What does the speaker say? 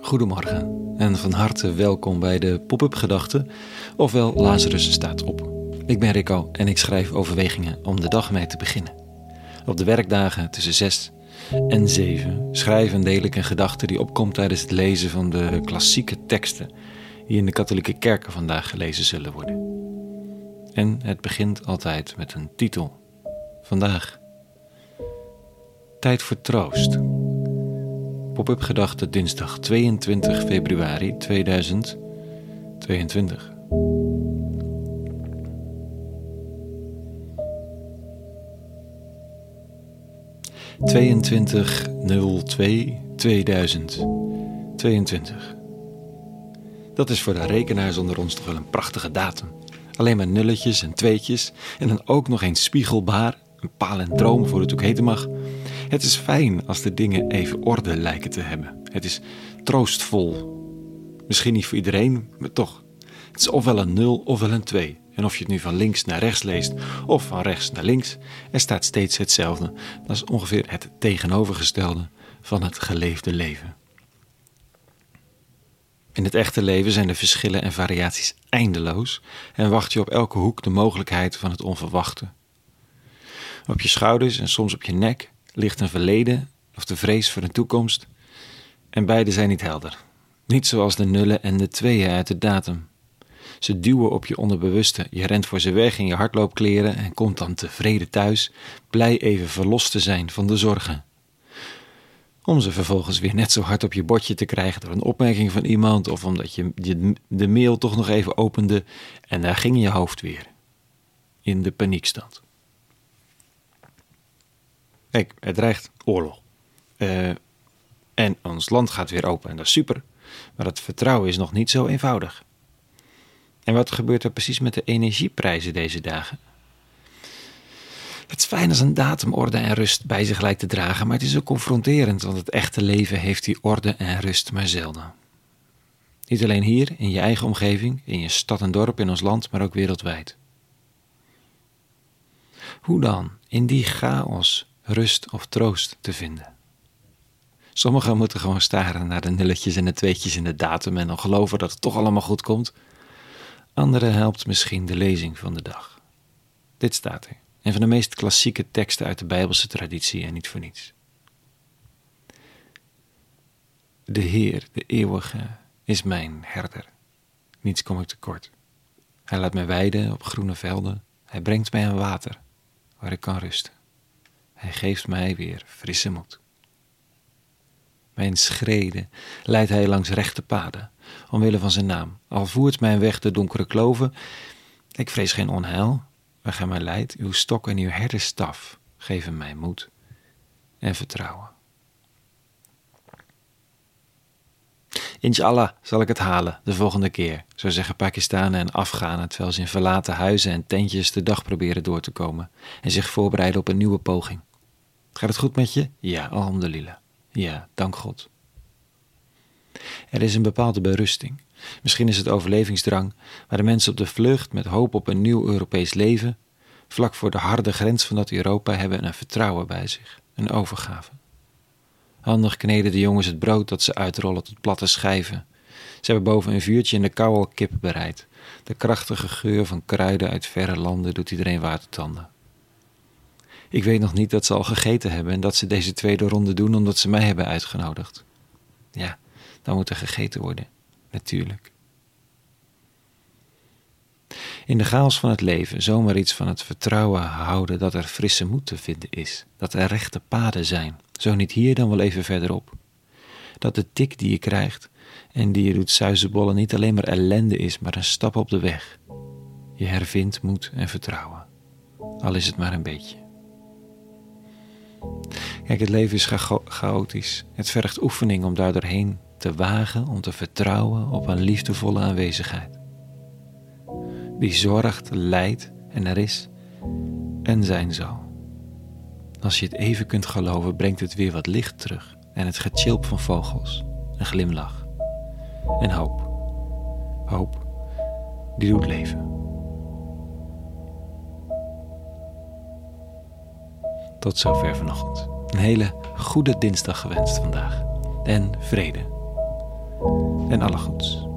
Goedemorgen en van harte welkom bij de Pop-up Gedachten, ofwel Lazarus staat op. Ik ben Rico en ik schrijf overwegingen om de dag mee te beginnen. Op de werkdagen tussen 6 en 7 schrijf en deel ik een gedachte die opkomt tijdens het lezen van de klassieke teksten die in de katholieke kerken vandaag gelezen zullen worden. En het begint altijd met een titel. Vandaag. Tijd voor troost. Pop-up gedachte dinsdag 22 februari 2022. Tweeëntwintig nul twee tweeduizend tweeëntwintig. Dat is voor de rekenaars onder ons toch wel een prachtige datum. Alleen maar nulletjes en tweetjes en dan ook nog eens spiegelbaar, een palindroom voor het ook heten mag. Het is fijn als de dingen even orde lijken te hebben. Het is troostvol. Misschien niet voor iedereen, maar toch. Het is ofwel een 0 ofwel een 2. En of je het nu van links naar rechts leest of van rechts naar links, er staat steeds hetzelfde. Dat is ongeveer het tegenovergestelde van het geleefde leven. In het echte leven zijn de verschillen en variaties eindeloos en wacht je op elke hoek de mogelijkheid van het onverwachte. Op je schouders en soms op je nek ligt een verleden of de vrees voor een toekomst en beide zijn niet helder. Niet zoals de nullen en de tweeën uit de datum. Ze duwen op je onderbewuste, je rent voor ze weg in je hardloopkleren en komt dan tevreden thuis, blij even verlost te zijn van de zorgen om ze vervolgens weer net zo hard op je bordje te krijgen door een opmerking van iemand of omdat je de mail toch nog even opende en daar ging je hoofd weer in de paniekstand. Kijk, het dreigt oorlog. Uh, en ons land gaat weer open en dat is super, maar het vertrouwen is nog niet zo eenvoudig. En wat gebeurt er precies met de energieprijzen deze dagen? Het is fijn als een datum orde en rust bij zich lijkt te dragen, maar het is ook confronterend, want het echte leven heeft die orde en rust maar zelden. Niet alleen hier, in je eigen omgeving, in je stad en dorp, in ons land, maar ook wereldwijd. Hoe dan in die chaos rust of troost te vinden? Sommigen moeten gewoon staren naar de nulletjes en de tweetjes in de datum en dan geloven dat het toch allemaal goed komt. Anderen helpt misschien de lezing van de dag. Dit staat er. Een van de meest klassieke teksten uit de Bijbelse traditie en niet voor niets. De Heer, de eeuwige, is mijn herder. Niets kom ik tekort. Hij laat mij weiden op groene velden. Hij brengt mij aan water, waar ik kan rusten. Hij geeft mij weer frisse moed. Mijn schreden leidt hij langs rechte paden, omwille van zijn naam. Al voert mijn weg de donkere kloven, ik vrees geen onheil, waar gij mij leidt, uw stok en uw herderstaf geven mij moed en vertrouwen. Inshallah zal ik het halen de volgende keer, zo zeggen Pakistanen en Afghanen terwijl ze in verlaten huizen en tentjes de dag proberen door te komen en zich voorbereiden op een nieuwe poging. Gaat het goed met je? Ja, alhamdulillah. Ja, dank God. Er is een bepaalde berusting. Misschien is het overlevingsdrang, waar de mensen op de vlucht met hoop op een nieuw Europees leven, vlak voor de harde grens van dat Europa hebben een vertrouwen bij zich, een overgave. Handig kneden de jongens het brood dat ze uitrollen tot platte schijven. Ze hebben boven een vuurtje in de kou al kip bereid. De krachtige geur van kruiden uit verre landen doet iedereen watertanden. Ik weet nog niet dat ze al gegeten hebben en dat ze deze tweede ronde doen omdat ze mij hebben uitgenodigd. Ja, dan moet er gegeten worden, natuurlijk. In de chaos van het leven zomaar iets van het vertrouwen houden dat er frisse moed te vinden is, dat er rechte paden zijn, zo niet hier dan wel even verderop. Dat de tik die je krijgt en die je doet suizenbollen niet alleen maar ellende is, maar een stap op de weg. Je hervindt moed en vertrouwen, al is het maar een beetje. Kijk, het leven is chaotisch. Het vergt oefening om daar doorheen te wagen, om te vertrouwen op een liefdevolle aanwezigheid. Die zorgt, leidt en er is en zijn zal. Als je het even kunt geloven, brengt het weer wat licht terug en het getjilp van vogels, een glimlach en hoop. Hoop, die doet leven. Tot zover vanochtend. Een hele goede dinsdag gewenst vandaag. En vrede. En alle goeds.